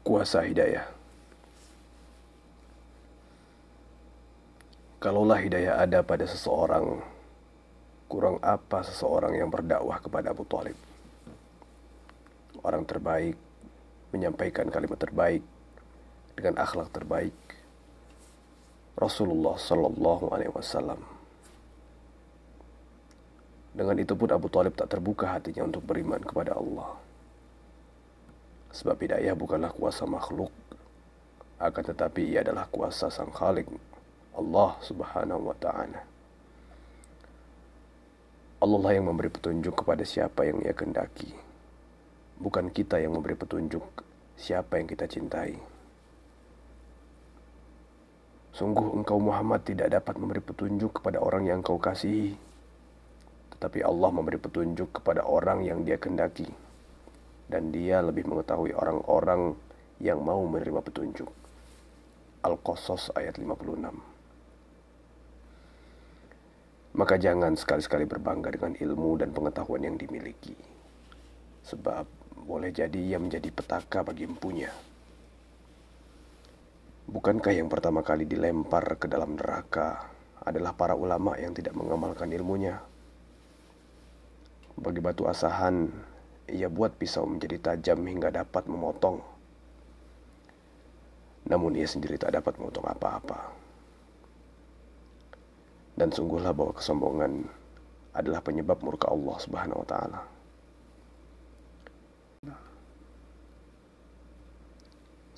Kuasa hidayah. Kalaulah hidayah ada pada seseorang, kurang apa seseorang yang berdakwah kepada Abu Talib? Orang terbaik menyampaikan kalimat terbaik dengan akhlak terbaik. Rasulullah Sallallahu Alaihi Wasallam. Dengan itu pun Abu Talib tak terbuka hatinya untuk beriman kepada Allah. Sebab hidayah bukanlah kuasa makhluk, akan tetapi ia adalah kuasa Sang Khalik, Allah Subhanahu wa taala. Allah lah yang memberi petunjuk kepada siapa yang ia kendaki. Bukan kita yang memberi petunjuk siapa yang kita cintai. Sungguh engkau Muhammad tidak dapat memberi petunjuk kepada orang yang kau kasihi. Tetapi Allah memberi petunjuk kepada orang yang dia kendaki. Dan dia lebih mengetahui orang-orang yang mau menerima petunjuk. Al-Qasas ayat 56 Maka jangan sekali-sekali berbangga dengan ilmu dan pengetahuan yang dimiliki. Sebab boleh jadi ia menjadi petaka bagi empunya. Bukankah yang pertama kali dilempar ke dalam neraka adalah para ulama yang tidak mengamalkan ilmunya? Bagi batu asahan, ia buat pisau menjadi tajam hingga dapat memotong. Namun ia sendiri tak dapat memotong apa-apa. Dan sungguhlah bahwa kesombongan adalah penyebab murka Allah Subhanahu wa taala.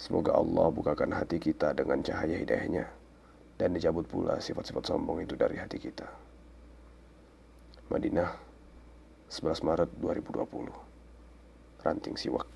Semoga Allah bukakan hati kita dengan cahaya hidayahnya dan dicabut pula sifat-sifat sombong itu dari hati kita. Madinah, 11 Maret 2020. Ranting Siwak.